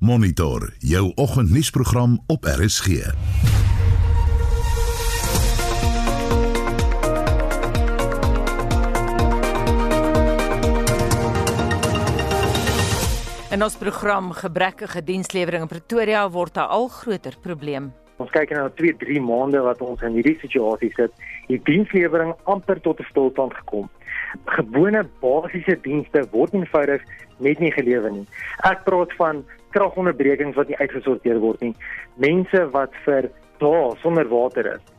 Monitor jou oggendnuusprogram op RSG. In ons program gebrekkige dienslewering in Pretoria word 'n al groter probleem. Ons kyk nou 2, 3 maande wat ons in hierdie situasie sit. Die dienslewering amper tot 'n stilstand gekom. Gewone basiese dienste word eenvoudig net nie gelewer nie. Ek praat van kragonderbrekings wat nie uitgesorteer word nie. Mense wat vir dae sonder water is.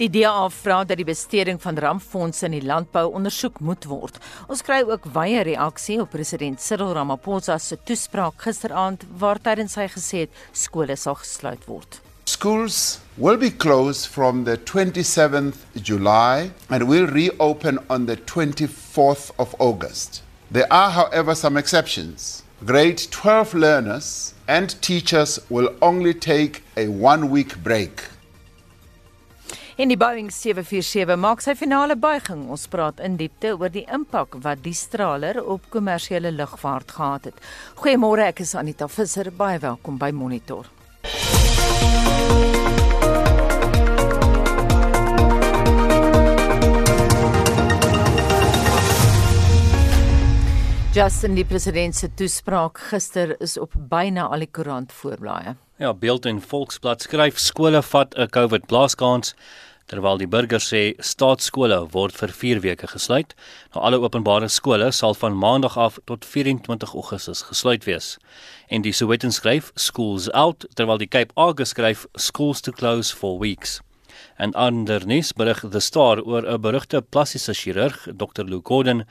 Die DA vra dat die besteding van rampfondse in die landbou ondersoek moet word. Ons kry ook wye reaksie op president Cyril Ramaphosa se toespraak gisteraand waar tydens hy gesê het skole sal gesluit word. Schools will be closed from the 27th July and will reopen on the 24th of August. There are, however, some exceptions. Grade 12 learners and teachers will only take a one week break. En die Boeing 747 maak sy finale buiging. Ons praat in diepte oor die impak wat die straler op kommersiële lugvaart gehad het. Goeiemôre, ek is Anita Visser. Baie welkom by Monitor. Justin die president se toespraak gister is op byna al die koerant voorblaaie. Ja, Beeld en Volksblad skryf skole vat 'n COVID blaaskans terwyl die burger sê staatskole word vir 4 weke gesluit. Nou alle openbare skole sal van maandag af tot 24 Augustus gesluit wees. En die Sowetan skryf schools out terwyl die Cape Argus skryf schools to close for weeks. En andernis berig The Star oor 'n berugte plastiese chirurg, Dr. Lou Gordon,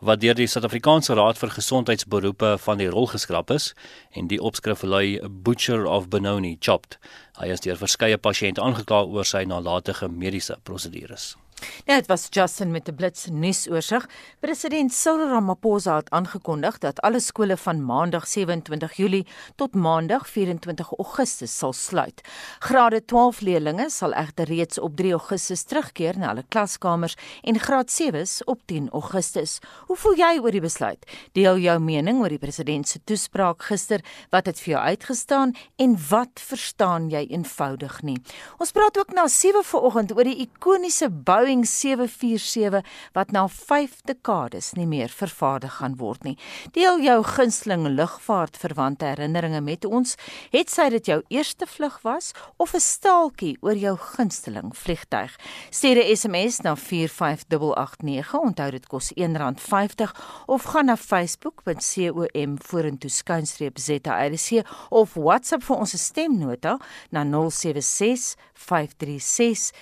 wat deur die Suid-Afrikaanse Raad vir Gesondheidsberoepe van die rol geskraap is en die opskrif lui Butcher of Benoni Chopped. Hy is deur verskeie pasiënte aangekla oor sy nalatige mediese prosedures. Ja, dit was Justin met 'n blits nuusoorseig. President Cyril Ramaphosa het aangekondig dat alle skole van Maandag 27 Julie tot Maandag 24 Augustus sal sluit. Grade 12 leerders sal egter reeds op 3 Augustus terugkeer na hulle klaskamers en graad 7s op 10 Augustus. Hoe voel jy oor die besluit? Deel jou mening oor die president se toespraak gister. Wat het vir jou uitgestaan en wat verstaan jy eenvoudig nie? Ons praat ook na 7 vanoggend oor die ikoniese bou Boeing 747 wat na 5 dekades nie meer vervaardig gaan word nie. Deel jou gunsteling lugvaartverwante herinneringe met ons. Het sy dit jou eerste vlug was of 'n staaltjie oor jou gunsteling vliegtyg? Stuur 'n SMS na 45889. Onthou dit kos R1.50 of gaan na facebook.com vorentoe skynstreep ZARC of WhatsApp vir ons stemnota na 076 536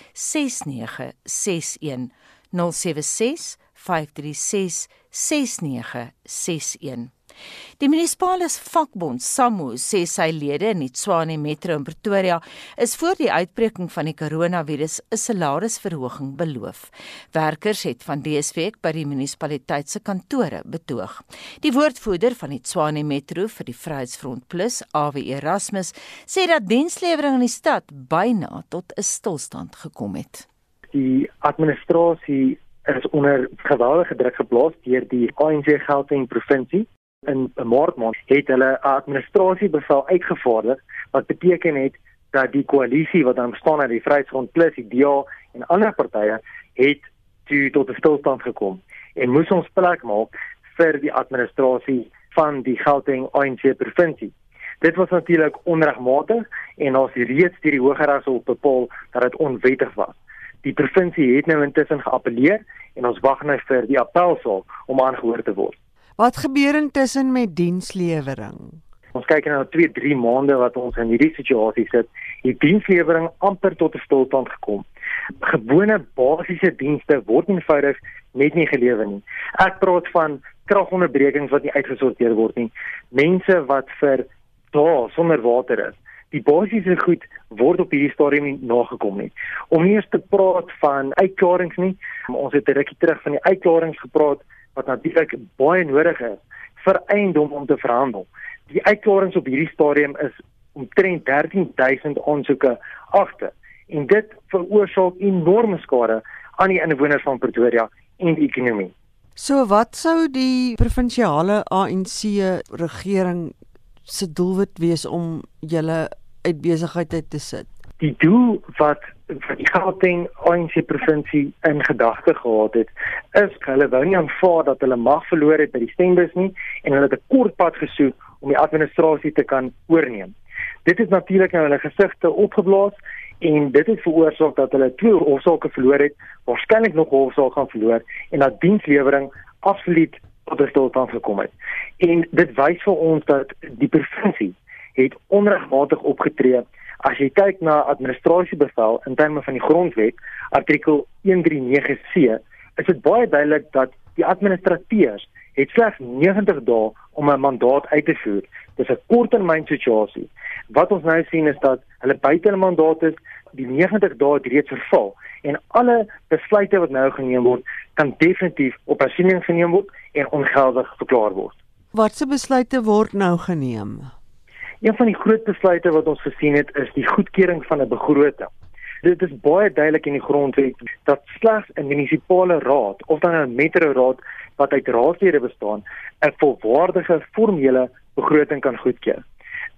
6961 076 536 6961 Die munisipale vakbond SAMU sê sy lede in die Tshwane Metro in Pretoria is voor die uitbreking van die koronavirus 'n salarisverhoging beloof. Werkers het van dese week by die munisipaliteit se kantore betoog. Die woordvoerder van die Tshwane Metro vir die Vryheidsfront Plus, AW Erasmus, sê dat dienslewering in die stad byna tot 'n stilstand gekom het die administrasie is onder geweldige druk geplaas deur die ANC Gauteng provinsie. In 'n maart maand het hulle 'n administrasiebevel uitgevaardig wat beteken het dat die koalisie wat dan bestaan uit die Vryheidsfront Plus, die DA en ander partye het tot 'n stilstand gekom en moes ons plek maak vir die administrasie van die Gauteng ANC provinsie. Dit was natuurlik onregmatig en ons het reeds deur die Hooggeregshof bepaal dat dit onwettig was. Die provinsie het nou intussen geappeleer en ons wag nou vir die appelsaak om aangehoor te word. Wat gebeur intussen met dienslewering? Ons kyk nou 2, 3 maande wat ons in hierdie situasie sit. Die dienslewering amper tot 'n stilstand gekom. Gewone basiese dienste word eenvoudig net nie gelewer nie. Ek praat van kragonderbrekings wat nie uitgesorteer word nie. Mense wat vir dae sonder water is die basiese goed word op hierdie stadium nie nagekom nie. Om nie eers te praat van uitklarings nie, ons het 'n rukkie terug van die uitklarings gepraat wat natuurlik baie nodig is vir eiendom om te verhandel. Die uitklarings op hierdie stadium is omtrent 13000 aansoeke agter en dit veroorsaak enorme skade aan die inwoners van Pretoria en die ekonomie. So wat sou die provinsiale ANC regering se doelwit wees om julle uit besigheid uit te sit? Die doel wat wat die Gauteng ANC provinsie in gedagte gehad het, is hulle wou nie aanvaar dat hulle mag verloor het by die stembus nie en hulle het 'n kort pad gesoek om die administrasie te kan oorneem. Dit is natuurlik nou hulle gesigte opgeblaas en dit het veroorsaak dat hulle twee hofsaake verloor het, waarskynlik nog hofsaak gaan verloor en dat dienslewering absoluut tot 'n stilstand gekom het. En dit wys vir ons dat die provinsie het onregmatig opgetree. As jy kyk na administrasiebevel in terme van die grondwet artikel 139C, is dit baie duidelik dat die administrateurs het slegs 90 dae om 'n mandaat uit te voer. Dis 'n korttermyn situasie. Wat ons nou sien is dat hulle buite hulle mandaat is, die 90 dae het reeds verval en alle besluite wat nou geneem word, kan definitief op hersiening geneem word en ongeldig verklaar word. Watse besluite word nou geneem? Een van die groot besluite wat ons gesien het, is die goedkeuring van 'n begroting. Dit is baie duidelik in die grondwet dat slegs 'n munisipale raad of dan 'n metro raad wat uit raadslede bestaan, 'n volwaardige formele begroting kan goedkeur.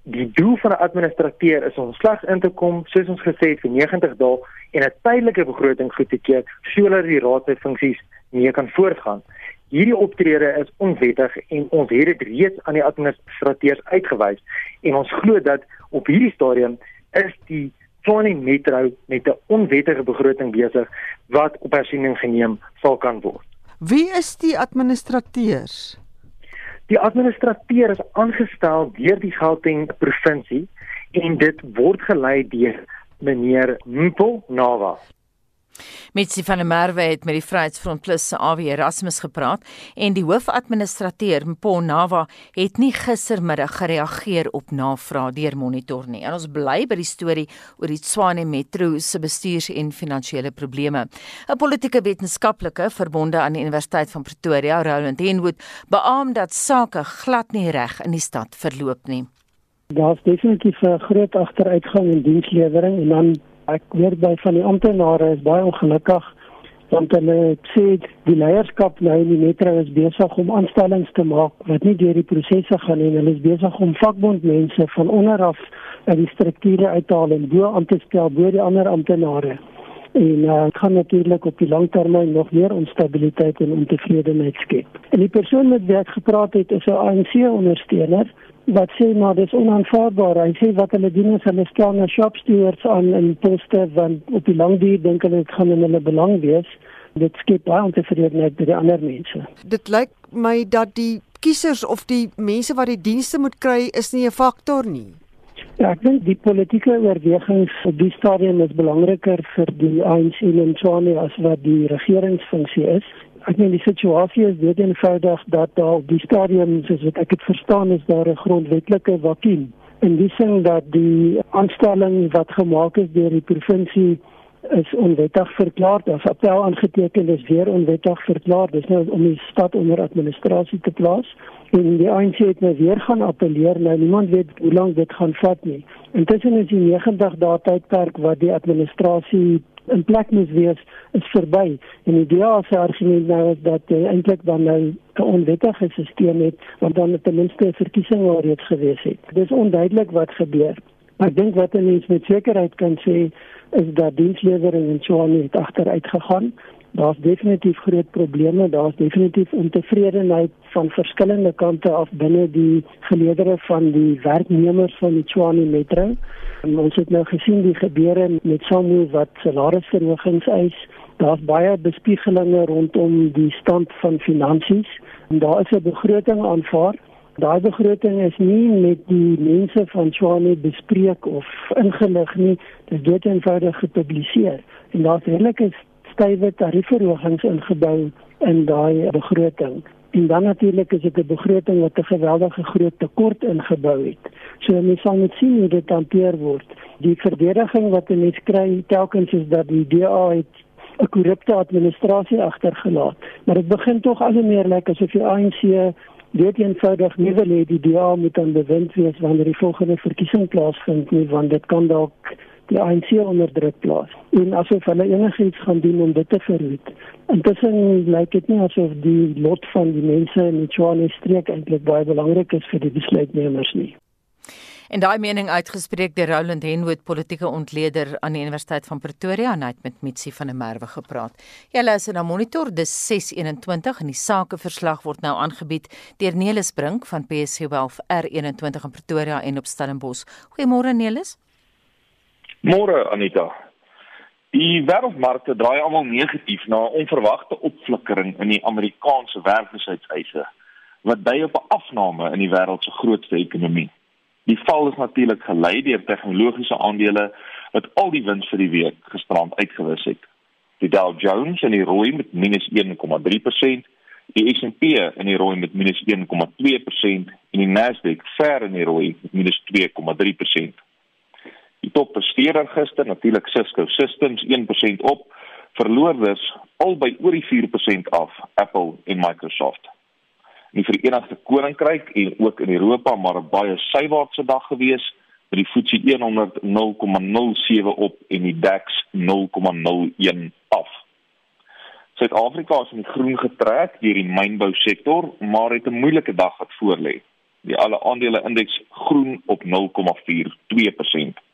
Die doel van 'n administrateur is om slegs in te kom, soos ons gesê het, vir 90 dae en 'n tydelike begroting goed te keur sodat die raad sy funksies nie kan voortgaan. Hierdie optrede is onwettig en ons het dit reeds aan die administrateurs uitgewys en ons glo dat op hierdie stadium is die Tshwane Metro met 'n onwettige begroting besig wat op hersiening geneem sal kan word. Wie is die administrateurs? Die administrateur is aangestel deur die Gauteng provinsie en dit word gelei deur meneer Mpo Nava. Mitsi van der Merwe het met die Vryheidsfront Plus se AW Erasmus gepraat en die hoofadministrateur Mpo Nava het nie gistermiddag gereageer op navrae deur Monitor nie. En ons bly by die storie oor die Tshwane Metro se bestuurs- en finansiële probleme. 'n Politieke wetenskaplike verbonde aan die Universiteit van Pretoria, Roland Henwood, beamoen dat sake glad nie reg in die stad verloop nie. Daar's definitief 'n groot agteruitgang in dienslewering en dan ek weet by van die amptenare is baie ongelukkig want hulle sê die leierskap nou in die metro is besig om aanstellings te maak wat nie deur die prosesse gaan nie. Hulle is besig om vakbondmense van onder af uit die strukture uit te haal en bo aan te stel bo die ander amptenare. En uh, dit gaan natuurlik op die langtermyn nog meer onstabiliteit en ontevredenheid skep. En die persoon met wie ek gepraat het is 'n ANC ondersteuner wat sê maar dis onaanvaarbaar. Hy sê wat hulle doen is hulle stel na shop stewards aan in poste want op die lang duur dink hulle dit gaan in hulle belang wees. Dit skep baie ontevredenheid by die ander mense. Dit lyk my dat die kiesers of die mense wat die dienste moet kry is nie 'n faktor nie. Ja, ek dink die politieke oorwegings op die stadium is belangriker vir die ANC en Tshwane as wat die regeringsfunksie is. Ek meen die situasie is baie eenvoudig dat daar op die stadium soos wat ek dit verstaan is daar 'n grondwetlike vakuum. En dis sê dat die aanstelling wat gemaak is deur die provinsie is onwettig verklaar of appel aangeteken is weer onwettig verklaar dis nou om die stad onder administrasie te plaas en die ANC het nou weer gaan appeleer nou niemand weet hoe lank dit gaan vat nie intussen is die 90 dae tydperk wat die administrasie in plek moet wees is verby en die DA se argument nou is dat jy eintlik dan nou 'n onwettige stelsel het want dan ten minste 'n verkiesing alreeds gewees het. Dit is onduidelik wat gebeur. Maar ek dink wat mense met sekerheid kan sê is dat dienslewering in Tshwane het agteruit gegaan. Daar's definitief groot probleme, daar's definitief ontevredenheid van verskillende kante af binne die geleedere van die werknemers van die Tshwane Metro. En ons het nou gesien die gebeure met SAMU wat salarisverhogings eis. Daar's baie bespiegelinge rondom die stand van finansies en daar is 'n begroting aanvaar. Daai begroting is nie met die mense van Tshwane bespreek of ingelig nie. Dit word eenvoudig gepubliseer en daar's redelike stywe tariefverhogings ingebou in daai begroting. En dan natuurlik is dit 'n begroting wat 'n geweldige groot tekort ingebou het. So mense sal net sien hoe dit hanteer word. Die verdediging wat mense kry telkens is dat die DA het 'n korrupte administrasie agtergelaat. Maar dit begin tog al hoe meer lyk like asof die ANC dit eenvoudig nie wil hê die DA moet aan bewind wees wanneer die volgende verkiesing plaasvind nie, want dit kan dalk die ANC onder druk plaas en asof hulle enigiets gaan doen om dit te verhoed. Intussen lyk dit nie asof die lot van die mense in die Tshwane streek eintlik baie belangrik is vir die besluitnemers nie. En daai mening uitgespreek deur Roland Henwood, politieke ontleder aan die Universiteit van Pretoria en hy het met Mitsi van der Merwe gepraat. Jy luister na Monitor dis 621 en die sakeverslag word nou aangebied deur Nelis Brink van PSC Wealth R21 in Pretoria en op Stellenbosch. Goeiemôre Nelis. Môre Anita. Die wêreldmarkte draai almal negatief na 'n onverwagte opflikkering in die Amerikaanse werkloosheidseise wat dui op 'n afname in die wêreld se grootste ekonomie. Die val is natuurlik gelei deur tegnologiese aandele wat al die wins vir die week gisterand uitgewis het. Die Dow Jones in die rooi met -1,3%, die S&P in die rooi met -1,2% en die Nasdaq ver in die rooi met -2,3%. Die toppresteerder gister natuurlik Cisco Systems 1% op, verloorders albei oor die 4% af, Apple en Microsoft in die Verenigde Koninkryk en ook in Europa maar 'n baie sywaartse dag gewees met die FTSE 100 0,07 op en die DAX 0,01 af. Suid-Afrika is in groen getrek deur die mynbou sektor, maar het 'n moeilike dag wat voorlê. Die alle aandele indeks groen op 0,42%.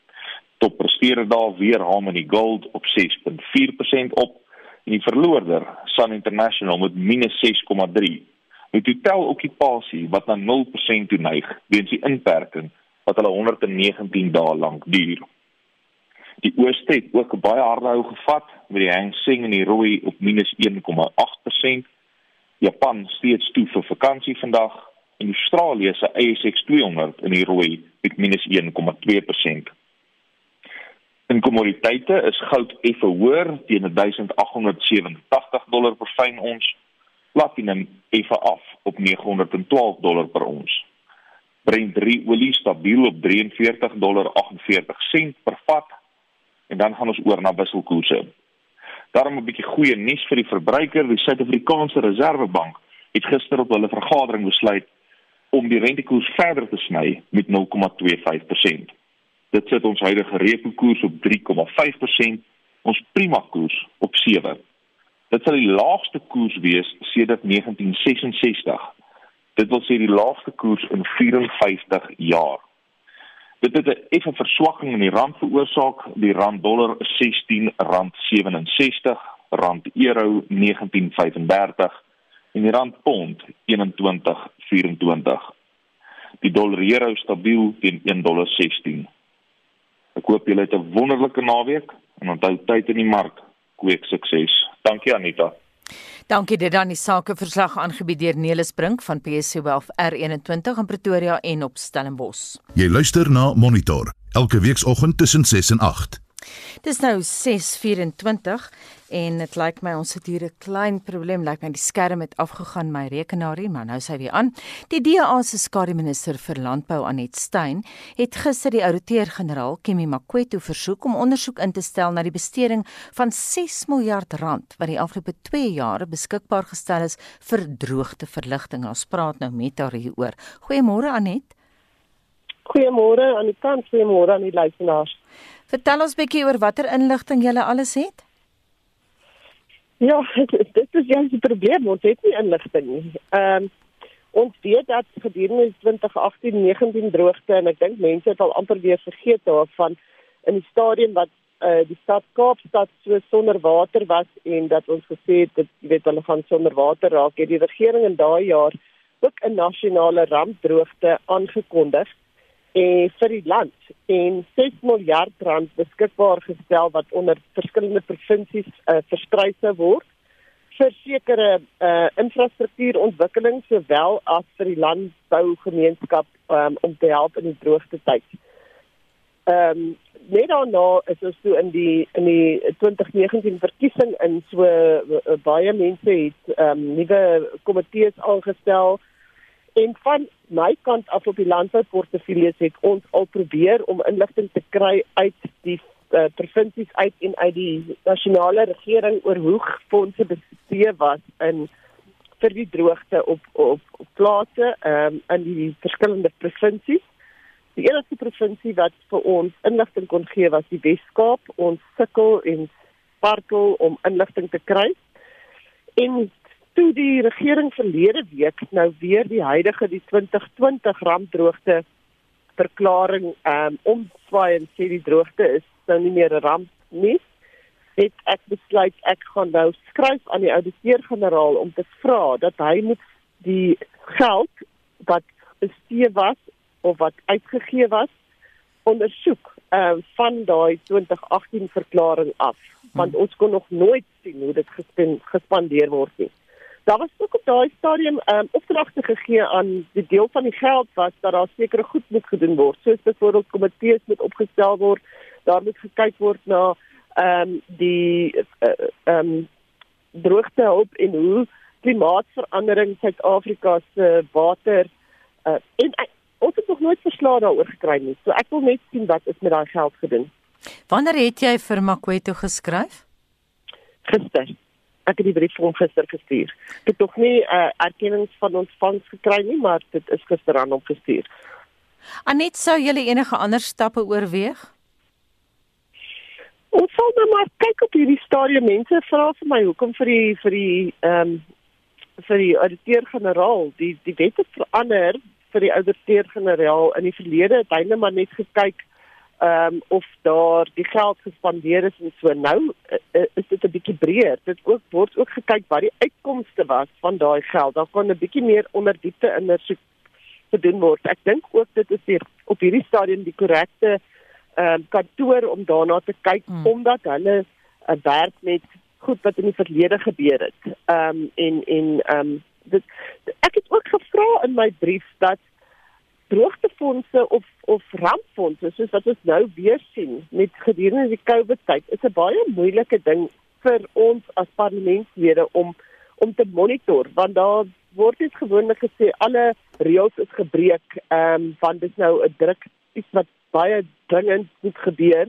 Top presteerder daar weer Harmony Gold op 6.4% op en die verloorder Sun International met -6,3 met totaal okupasie wat na 0% toe neig weens die inperking wat hulle 119 dae lank duur. Die ooste het ook 'n baie harde hou gevat met die Hang Seng in die rooi op -1,8%. Japan steeds toe vir vakansie vandag en Australië se ASX 200 in die rooi met -1,2%. In kommoditeite is goud effe hoër teen 1887 dollar per fyn ons platinum effe af op 912 dollar per ons. Brent 3 olie stabiel op 43 dollar 48 sent per vat en dan gaan ons oor na wisselkoerse. Daarom 'n bietjie goeie nuus vir die verbruiker, die Suid-Afrikaanse Reserwebank het gister op hulle vergadering besluit om die rentekoers verder te sny met 0,25%. Dit sit ons huidige repo koers op 3,5%, ons prima koers op 7%. Dit sal die laagste koers wees sedert 1966. Dit wil sê die laagste koers in 54 jaar. Dit het 'n effe verswakking in die rand veroorsaak. Die rand dollar is R16.67, rand euro 19.35 en die rand pond 21.24. Die dollar euro stabiel teen 1.16. Ek hoop julle het 'n wonderlike naweek en onthou tyd in die mark kweek sukses. Dankie Anita. Dankie dit dan die sakeverslag aangebied deur Nelis Brink van PSC Wealth R21 in Pretoria en op Stellenbosch. Jy luister na Monitor elke weekoggend tussen 6 en 8. Dis nou 6:24 en dit lyk my ons het hier 'n klein probleem, lyk my die skerm het afgegaan my rekenaarie, maar nou sy weer aan. Die DA se skademinister vir landbou Anet Stein het gister die ouditeur-generaal Kemi Makweto versoek om ondersoek in te stel na die besteding van 6 miljard rand wat die afgelope 2 jaar beskikbaar gestel is vir droogteverligting. Ons praat nou met haar hieroor. Goeiemôre Anet. Goeiemôre aan die kant, goeiemôre aan die luisteraars. Vertel ons bietjie oor watter inligting jy alles het. Ja, dit is juist die probleem, ons het nie inligting nie. Ehm um, ons weet dat gedurende 2018-19 droogte en ek dink mense het al amper weer vergeet daarvan in die stadium wat uh, die stad Kaapstad so sonder water was en dat ons gesê het dit jy weet hulle gaan sonder water raak. Het die regering in daai jaar ook 'n nasionale rampdroogte aangekondig en vir die land en 6 miljard rand beskikbaar gestel wat onder verskillende provinsies uh, versprei sou word vir sekere uh, infrastruktuurontwikkeling sowel as vir die landbougemeenskap um, om te help in die droogte tyd. Ehm um, net daarna is ons so in die in die 2019 verkiesing in so uh, baie mense het ehm um, nuwe komitees aangestel En van my kant af op die landbouportefeuilles het ons al probeer om inligting te kry uit die uh, provinsies uit en uit die nasionale regering oor hoe fondse bestee was in vir die droogte op op, op plase um, in die verskillende provinsies. Die enigste provinsie wat vir ons inligting kon gee was die Wes-Kaap. Ons sukkel en spartel om inligting te kry. En toe die regering verlede week nou weer die huidige die 2020 rampdroogte verklaring ehm um, omswaai en sê die droogte is nou nie meer 'n ramp nie, het ek besluit ek gaan nou skryf aan die ouditeur-generaal om te vra dat hy moet die geld wat bestee was of wat uitgegee was ondersoek uh, van daai 2018 verklaring af want hmm. ons kon nog nooit sien hoe dit gespandeer word nie. Daar was ook op daai stadium um, opdragte gegee aan die deel van die geld was dat daar sekere goed moet gedoen word soos byvoorbeeld komitees moet opgestel word daar moet gekyk word na ehm um, die eh, ehm uh, um, droogte hulp en hoe klimaatsverandering Suid-Afrika se water uh, en uh, ons het nog nooit verslae daaroor gekry nie. So ek wil net sien wat is met daai geld gedoen. Wanneer het jy vir Makweto geskryf? Gister. Ek het die brief vir hom gister gestuur. Ek het nog nie 'n uh, erkenning van ontvangs gekry nie, maar dit is gister aan hom gestuur. Anet, sou jy enige ander stappe oorweeg? Ons sal nou maar kyk op hierdie stadium. Mense vra vir my hoekom vir die vir die ehm um, vir die ouditeur-generaal, die die wette verander vir die ouditeur-generaal in die verlede het hy net maar net gekyk ehm um, of daar die geld gespandeer is en so nou uh, is dit 'n bietjie breër. Dit ook word ook gekyk wat die uitkomste was van daai geld. Daar kan 'n bietjie meer onderdiepte ondersoek gedoen word. Ek dink ook dit is hier op hierdie stadium die korrekte ehm um, kantoor om daarna te kyk hmm. omdat hulle 'n uh, werk met goed wat in die verlede gebeur het. Ehm um, en en ehm um, dit ek het ook gevra in my brief dat droogtefondse of of rampfondse soos wat ons nou weer sien met gedurende die COVID tyd is 'n baie moeilike ding vir ons as parlementslede om om te monitor want daar word dit gewoonlik gesê alle reëls is gebreek ehm um, want dit is nou 'n druk iets wat baie dringend moet gebeur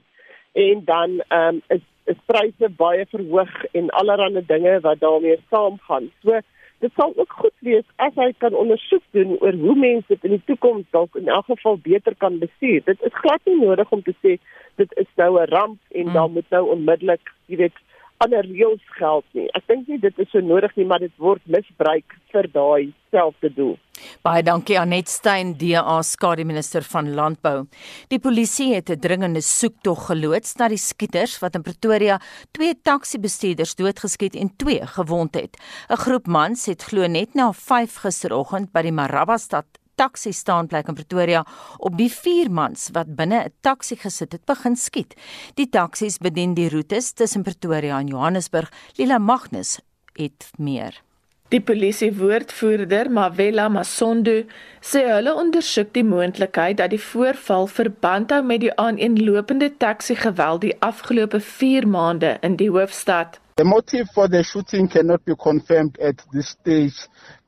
en dan ehm um, is is pryse baie verhoog en allerlei dinge wat daarmee saamgaan. So dit sal ook goed wees as hy kan ondersoek doen oor hoe mense dit in die toekoms dalk in elk geval beter kan bestuur. Dit is glad nie nodig om te sê dit is nou 'n ramp en mm. dan moet nou onmiddellik, jy weet, ander reëls geld nie. Ek dink nie dit is so nodig nie, maar dit word misbruik vir daai selfde doel. Baie dankie Anet Stein, DA skademinister van landbou. Die polisie het 'n dringende soektog geloods na die skieters wat in Pretoria twee taksi-bestuurders doodgeskiet en twee gewond het. 'n Groep mans het glo net na 5 gisteroggend by die Marabastad taxi staanplek in Pretoria op die vier mans wat binne 'n taxi gesit het begin skiet. Die taksies bedien die roetes tussen Pretoria en Johannesburg. Lila Magnus het meer. Die polisie woordvoerder Mavela Masondo sê hulle ondersoek die moontlikheid dat die voorval verband hou met die aaneenlopende taxi geweld die afgelope 4 maande in die hoofstad. The motive for the shooting cannot be confirmed at this stage,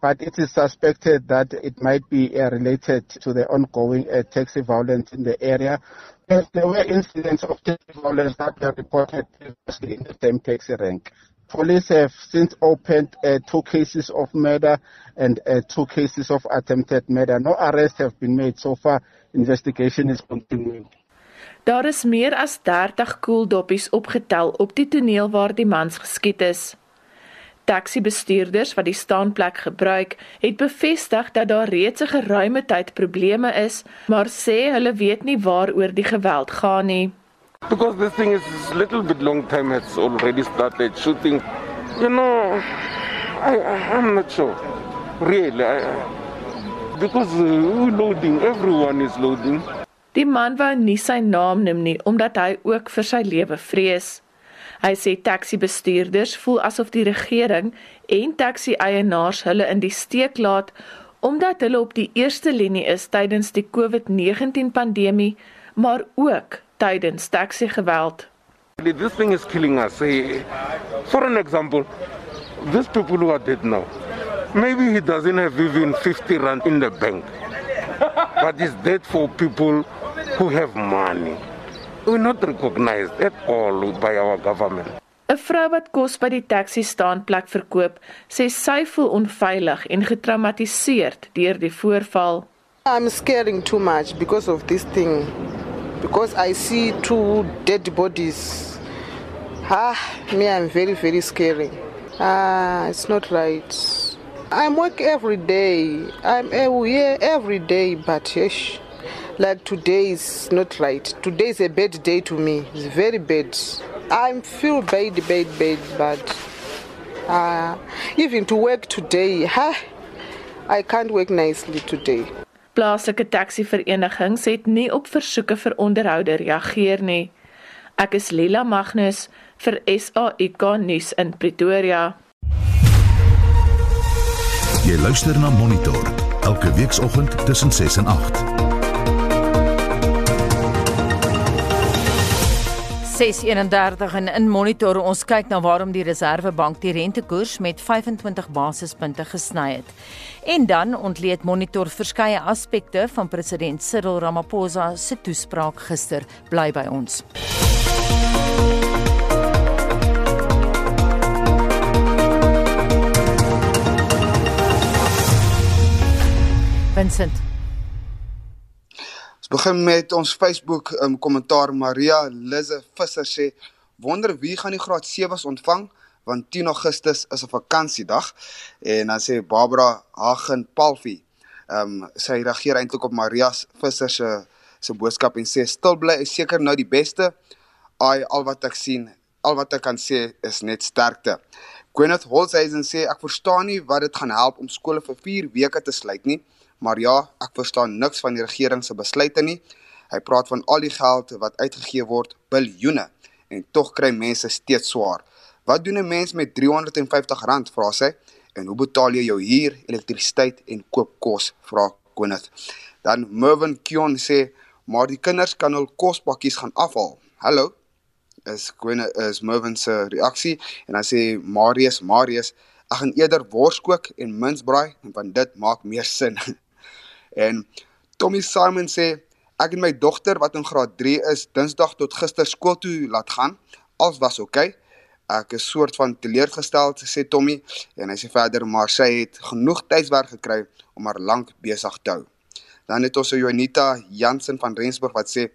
but it is suspected that it might be uh, related to the ongoing uh, taxi violence in the area. There were incidents of taxi violence that were reported previously in the same taxi rank. Police have since opened uh, two cases of murder and uh, two cases of attempted murder. No arrests have been made so far. Investigation is continuing. Daar is meer as 30 koeldoppies opgetel op die toneel waar die mans geskiet is. Taxi-bestuurders wat die staanplek gebruik, het bevestig dat daar reeds 'n geruime tyd probleme is, maar sê hulle weet nie waaroor die geweld gaan nie. Because this thing is little bit long time has already started shooting. You know, I, I'm not sure. Really, I, because uh, loading, everyone is loading. Die man wou nie sy naam noem nie omdat hy ook vir sy lewe vrees. Hy sê taxi-bestuurders voel asof die regering en taxi-eienaars hulle in die steek laat omdat hulle op die eerste linie is tydens die COVID-19 pandemie, maar ook tydens taxi-geweld. This thing is killing us. For an example, these people who are dead now, maybe he doesn't have even 50 rand in the bank. But he's dead for people who have money. We're not recognized at all by our government. 'n Vrou wat kos by die taxi staanplek verkoop, sê sy voel onveilig en getraumatiseerd deur die voorval. I'm scaring too much because of this thing. Because I see two dead bodies. Ah, me I'm very very scary. Ah, it's not right. I'm work every day. I'm here every day but yes. Like today is not right. Today is a bad day to me. It's very bad. I feel bad, bad, bad, but uh, even to work today, huh, I can't work nicely today. Plaaslike taxi-verenigings het nie op versoeke vir onderhoude reageer nie. Ek is Lila Magnus vir SAIK nuus in Pretoria. Jy luister na Monitor elke weekoggend tussen 6 en 8. 6:31 en in monitor ons kyk na waarom die Reserwebank die rentekoers met 25 basispunte gesny het. En dan ontleed monitor verskeie aspekte van president Cyril Ramaphosa se toespraak gister. Bly by ons. Vincent begin met ons Facebook um, kommentaar Maria Lise Visser sê wonder wie gaan die graad 7s ontvang want 10 Augustus is 'n vakansiedag en dan sê Barbara Hagen Palfi ehm um, sy reageer eintlik op Maria Visser se se boodskap en sê stil bly is seker nou die beste. Ai al wat ek sien al wat ek kan sê is net sterkte. Gwyneth Holzheisen sê ek verstaan nie wat dit gaan help om skole vir 4 weke te sluit nie Maar ja, ek verstaan niks van die regering se besluite nie. Hy praat van al die geld wat uitgegee word, biljoene, en tog kry mense steeds swaar. Wat doen 'n mens met R350? vra sy. En hoe betaal jy jou huur, elektrisiteit en koop kos? vra Gwyneth. Dan Mervin Kion sê, maar die kinders kan hul kospakkies gaan afhaal. Hallo. Is Gwyneth is Mervin se reaksie en dan sê Marius, Marius, ek gaan eerder wors kook en minsbraai want dit maak meer sin. En Tommy Simon sê ek en my dogter wat in graad 3 is, Dinsdag tot gister skool toe laat gaan. Alles was oukei. Okay. Ek is soort van teleurgestel, sê Tommy, en hy sê verder maar sy het genoeg tydswerk gekry om haar lank besig te hou. Dan het ons Jonita Jansen van Rensburg wat sê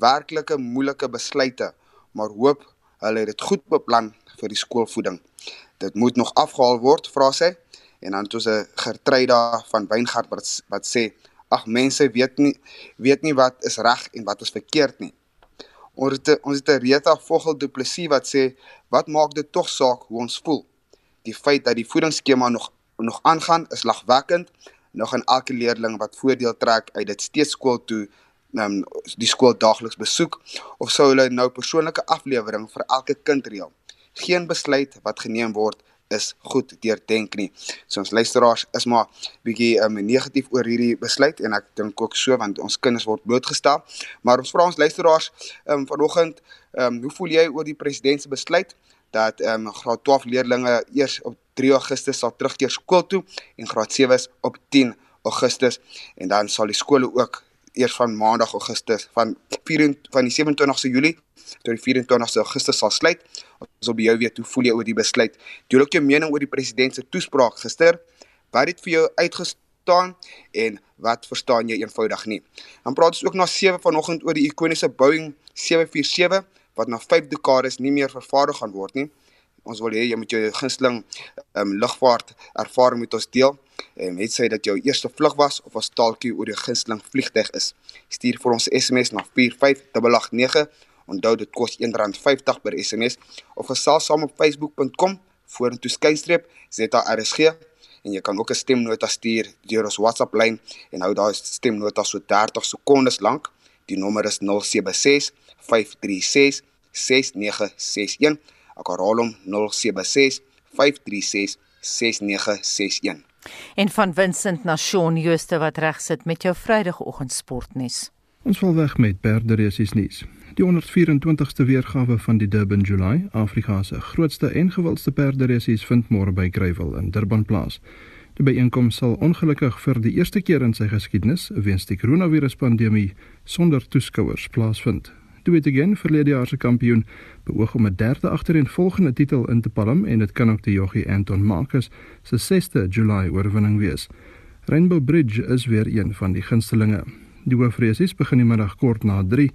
werklike moeilike besluite, maar hoop hulle het dit goed beplan vir die skoolvoeding. Dit moet nog afgehaal word, vra sy en dan toe 'n Gertruida van Weingart wat wat sê ag mense weet nie weet nie wat is reg en wat is verkeerd nie. Ons het ons het 'n Rita Vogel Du Plessis wat sê wat maak dit tog saak hoe ons voel. Die feit dat die voedingsskema nog nog aangaan is lagwekkend. Nog 'n elke leerling wat voordeel trek uit dit steeds skool toe um, die skool daagliks besoek of sou hulle nou persoonlike aflewering vir elke kind reël. Geen besluit wat geneem word is goed deurdenk nie. So ons luisteraars is maar bietjie um, negatief oor hierdie besluit en ek dink ook so want ons kinders word blootgestel. Maar ons vra ons luisteraars um, vanoggend, um, hoe voel jy oor die president se besluit dat um, graad 12 leerdlinge eers op 3 Augustus sal terugkeer skool toe en graad 7s op 10 Augustus en dan sal die skole ook eers van maandag Augustus van 4 van die 27ste Julie tot die 24ste Augustus sal sluit. Ons wil by jou weet hoe voel jy oor die besluit? Deel ook jou mening oor die president se toespraak gister. Wat het vir jou uitgestaan en wat verstaan jy eenvoudig nie? Dan praat ons ook na 7 vanoggend oor die ikoniese Boeing 747 wat na 5 dekades nie meer vervaardig gaan word nie. Ons wil hê jy moet jou gunsteling um, lugvaart ervaring met ons deel. En net sê dat jou eerste vlug was of 'n staaltjie oor die gunsteling vliegtyg is. Stuur vir ons SMS na 45889 Onthou dit kos R1.50 per SMS of gesels saam op facebook.com vorentoe skynstreep ZRSG en jy kan ook 'n stemnota stuur deur ons WhatsApp lyn en hou daai stemnota so 30 sekondes lank. Die nommer is 076 536 6961. Ek herhaal hom 076 536 6961. En van Vincent na Shaun Jooste wat reg sit met jou Vrydagoggend sportnuus. Ons val weg met perderesies nuus. Die 124ste weergawe van die Durban July, Afrika se grootste en gewildste perderesies vind môre by Greyville in Durban plaas. Die byeenkoms sal ongelukkig vir die eerste keer in sy geskiedenis weens die koronaviruspandemie sonder toeskouers plaasvind. Die Witegen verlede jaar se kampioen beoog om 'n derde agtereenvolgende titel in te palm en dit kan ook die joggie Anton Marcus se 6ste July oorwinning wees. Rainbow Bridge is weer een van die gunstelinge. Die hoofreisies begin die middag kort na 3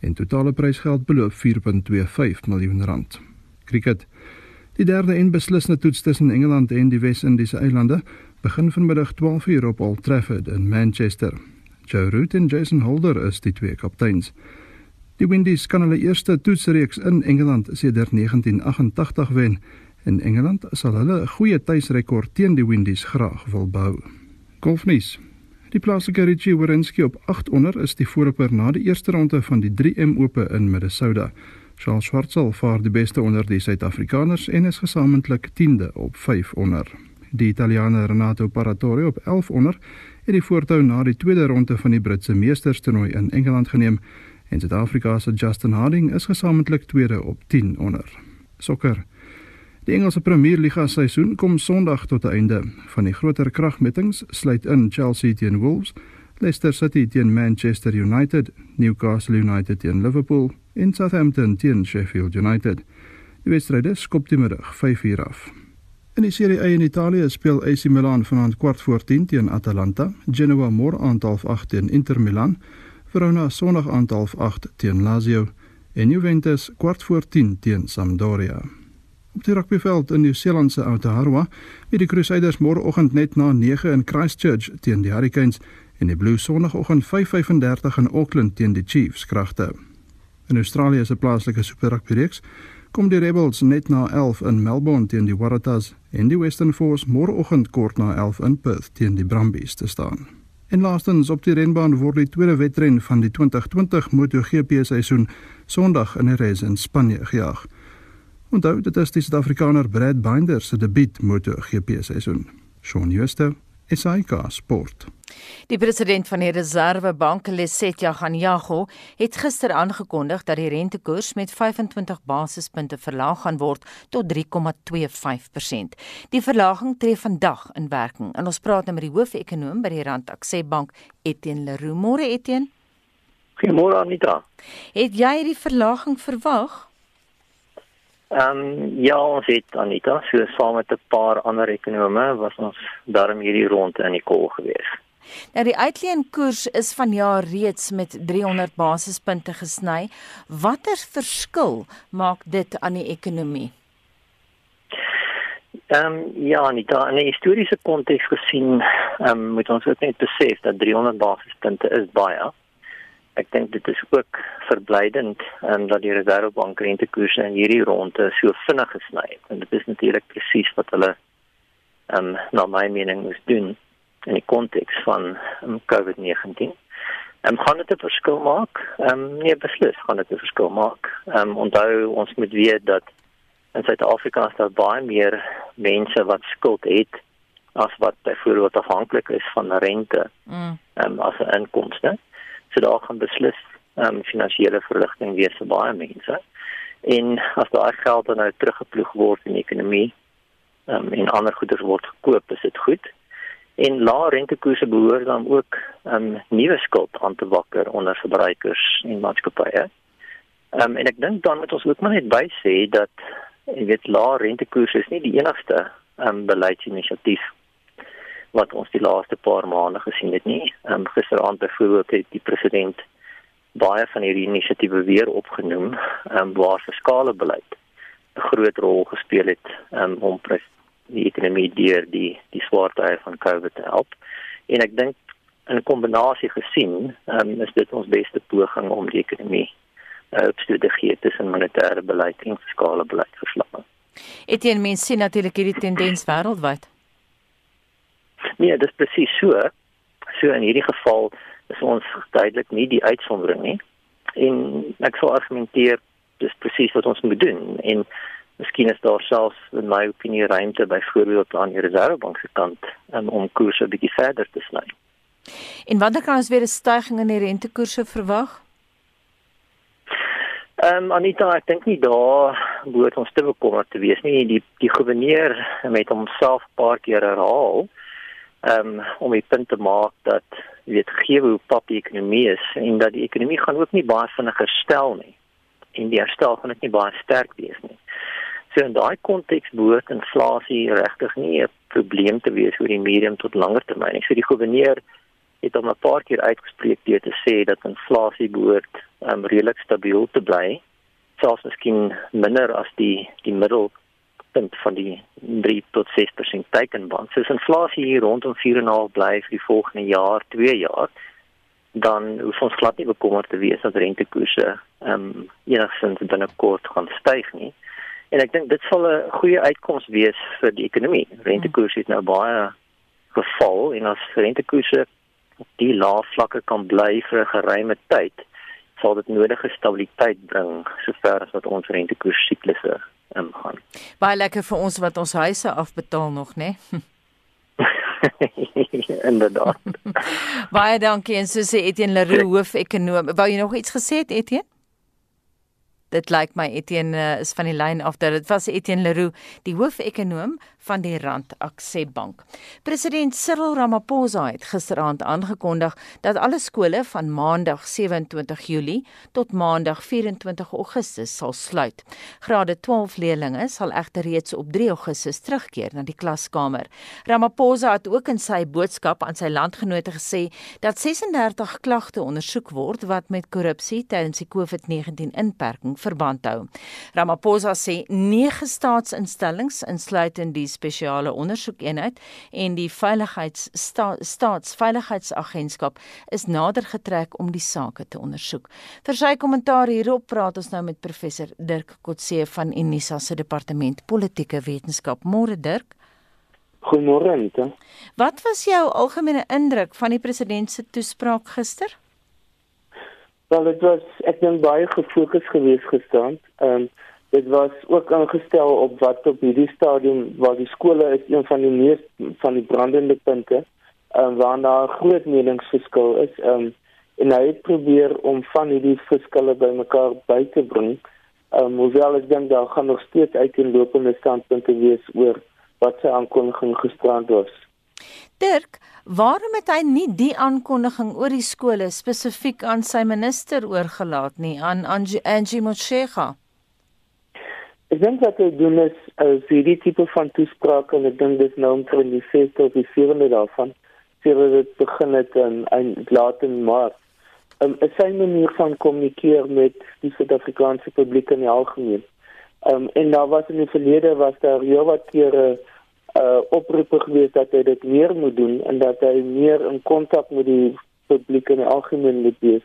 en totale prysgeld beloop 4.25 miljoen rand. Kriket. Die derde en beslissende toets tussen Engeland en die Wes-Indiese eilande begin vanmiddag 12:00 op Old Trafford in Manchester. Joe Root en Jason Holder is die twee kapteins. Die Windies kan hulle eerste toetsreeks in Engeland sedert 1988 wen en Engeland sal hulle 'n goeie tuisrekord teen die Windies graag wil bou. Golfnuus. Die plaaslike Richie Werenski op 8 onder is die voorloper na die eerste ronde van die 3M Ope in Minnesota. Charles Schwartzel vaar die beste onder die Suid-Afrikaners en is gesamentlik 10de op 5 onder. Die Italiaaner Renato Paratore op 11 onder het die voortou na die tweede ronde van die Britse Meesterstoernooi in Engeland geneem en Suid-Afrika se Justin Harding is gesamentlik tweede op 10 onder. Sokker. Die Engelse Premier Liga seisoen kom Sondag tot 'n einde. Van die groter kragmetings sluit in Chelsea teen Wolves, Leicester City teen Manchester United, Newcastle United teen Liverpool en Southampton teen Sheffield United. Die wedstryde skop die middag 5uur af. In die Serie A in Italië speel AC Milan vanaand kwart voor 10 teen Atalanta, Genoa môre aand half 8 teen Inter Milan, Verona Sondag aand half 8 teen Lazio en Juventus kwart voor 10 teen Sampdoria. Op die rugbyveld in Nieu-Seeland se Aotearoa, het die Crusaders môreoggend net na 9 in Christchurch teen die Hurricanes en die Blues sonoggend 5:35 in Auckland teen die Chiefs kragte. In Australië se plaaslike Super Rugby reeks kom die Rebels net na 11 in Melbourne teen die Waratahs en die Western Force môreoggend kort na 11 in Perth teen die Brumbies te staan. En laastens op die renbaan word die tweede wedren van die 2020 MotoGP seisoen Sondag in Jerez in Spanje gejaag. Onthou dit is die Suid-Afrikaner Brad Binder se debuut MotoGP seisoen. Shaun Schuster, SAK Sport. Die president van die Reservebank, Lesetja Ganyago, het gister aangekondig dat die rentekoers met 25 basispunte verlaag gaan word tot 3,25%. Die verlaging tree vandag in werking. En ons praat nou met die hoofekonoom by die Rand Akse Bank, Etienne Leroux. Môre Etienne. Goeiemôre Anita. Het jy die verlaging verwag? Ehm um, ja, ons het Anita, so saam met 'n paar ander ekonome was ons daarom hierdie ronde in die kol gewees. Nou die uitleenkoers is vanjaar reeds met 300 basispunte gesny. Watter verskil maak dit aan die ekonomie? Ehm um, ja, Anita, in 'n historiese konteks gesien, ehm um, moet ons ook net besef dat 300 basispunte is baie ek dink dit is ook verblydend um, dat die Reservebank rentekoerse in hierdie ronde so vinnig gesny het en dit is natuurlik presies wat hulle ehm um, na my mening moes doen in die konteks van um, COVID-19. Ehm um, gaan dit 'n verskil maak? Ehm um, nee, beslis gaan dit 'n verskil maak. Ehm um, onthou ons moet weet dat in Suid-Afrika is daar baie meer mense wat skuld het as wat byvoorbeeld afhanklik is van rente. Mm. Ehm um, as 'n inkomste. So daar gaan beslis ehm um, finansiële verligting wees vir baie mense. En as daai geld dan nou teruggeploeg word in die ekonomie, ehm um, en ander goederes word gekoop, is dit goed. En lae rentekoerse behoort dan ook ehm um, nuwe skuld aan te wakker onder verbruikers en maatskappye. Um, en ek dink dan moet ons ook maar net by sê dat jy weet lae rentekoerse is nie die enigste um, beleidsinisiatief wat ons die laaste paar maande gesien het nie. Um, gisteraand byvoorbeeld het die president baie van hierdie inisiatiewe weer opgenoem, ehm um, waar fiskale beleid 'n groot rol gespeel het um, om die ekonomie deur die die swaarte van COVID te help. En ek dink in kombinasie gesien, um, is dit ons beste poging om die ekonomie uh, te gee tussen monetêre beleid en fiskale beleid verslag. Etienne mens sien natuurlik hierdie tendens wêreldwyd. Nee, dit is presies so. So in hierdie geval is ons duidelik nie die uitsondering nie. En ek sou argumenteer dis presies wat ons moet doen en miskien is daar selfs in my opinie ruimte byvoorbeeld aan die Reservebank se kant um, om koerse bietjie verder te sny. En wanneer kan ons weer 'n stygings in die rentekoerse verwag? Ehm um, Anita, ek dink nie daar moet ons te bekommerd te wees nie. Die die goewerneur het homself 'n paar keer herhaal um, om die punt te maak dat jy weet gegee hoe pap die ekonomie is en dat die ekonomie gaan ook nie baie vinnig herstel nie en die herstel gaan ook nie baie sterk wees nie. So in daai konteks behoort inflasie regtig nie 'n probleem te wees oor die medium tot langer termyn nie. So die goewerneur het hom 'n paar keer uitgespreek deur te sê dat inflasie behoort um, redelik stabiel te bly selfs miskien minder as die die middel punt van die 3 tot 6% teikenband. So inflasie hier rondom 4.5 bly vir die volgende jaar, 2 jaar. dan hoef ons glad nie bekommerd te wees dat rentekoerse ehm um, enigstens binnekort gaan styg nie. En ek dink dit sal 'n goeie uitkoms wees vir die ekonomie. Rentekoerse het nou baie geval en as rentekoerse op die lae vlakke kan bly vir 'n geruime tyd, sal dit nodige stabiliteit bring sover as wat ons rentekoers siklusse ingaan. Baie lekker vir ons wat ons huise afbetaal nog, né? Inderdaad. Baie dankie en so sê Etienne Leroux hoofekonoom. Wou jy nog iets gesê het Etienne? Dit lyk my Etienne uh, is van die lyn af dat dit was Etienne Leroux, die hoofekonoom van die Rand Aksepbank. President Cyril Ramaphosa het gisteraand aangekondig dat alle skole van Maandag 27 Julie tot Maandag 24 Augustus sal sluit. Grade 12 leerders sal egter reeds op 3 Augustus terugkeer na die klaskamer. Ramaphosa het ook in sy boodskap aan sy landgenote gesê dat 36 klagte ondersoek word wat met korrupsie tydens die COVID-19 inperking verband hou. Ramaphosa sê 9 staatsinstellings insluitend die spesiale ondersoekeenheid en die veiligheids sta, staatsveiligheidsagentskap is nader getrek om die saak te ondersoek. Vir sy kommentaar hierop praat ons nou met professor Dirk Kotse van Unisa se departement politieke wetenskap. Môre Dirk. Goeiemôre Anita. Wat was jou algemene indruk van die president se toespraak gister? Wel, dit was ek dink baie gefokus geweest gestaan. Ehm um, dit was ook aangestel op wat op hierdie stadium waar die skole is een van die mees van die brandende punte um, waar daar groot meningsverskil is um, en hy het probeer om van hierdie verskille bymekaar by te bring um, hoewel ek dink daar gaan nog steeds uiteenlopende standpunte wees oor wat sy aankondiging gisterand was Dirk, waarom het hy nie die aankondiging oor die skole spesifiek aan sy minister oorgelaat nie, aan Angie, Angie Motshega? Ek dink wat hy doen is as hierdie tipe van toesprake en ek dink dis nou omtrent die 6de of die 7de daarvan. Het dit begin het in in laat in Maart. Um, 'n sy manier van kommunikeer met die Suid-Afrikaanse publiek in die algemeen. Um, en daar was in die verlede was daar heel wat kere uh oproepe gewees dat hy dit meer moet doen en dat hy meer in kontak met die publiek in die algemeen moet wees.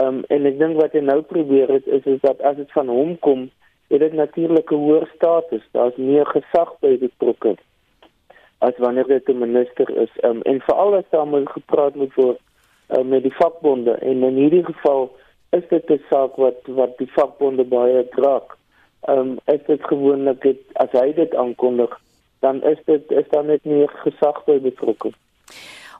Um en ek dink wat hy nou probeer het is is dat as dit van hom kom het dit natuurlik 'n hoër status. Daar's meer gesag by die betrokke as wanneer dit 'n minister is. Um, en veral as daar moet gepraat moet word um, met die vakbonde en in hierdie geval is dit 'n saak wat wat die vakbonde baie draak. Ehm um, is dit gewoonlik dit as hy dit aankondig, dan is dit is dan net nie gesag by betrokke.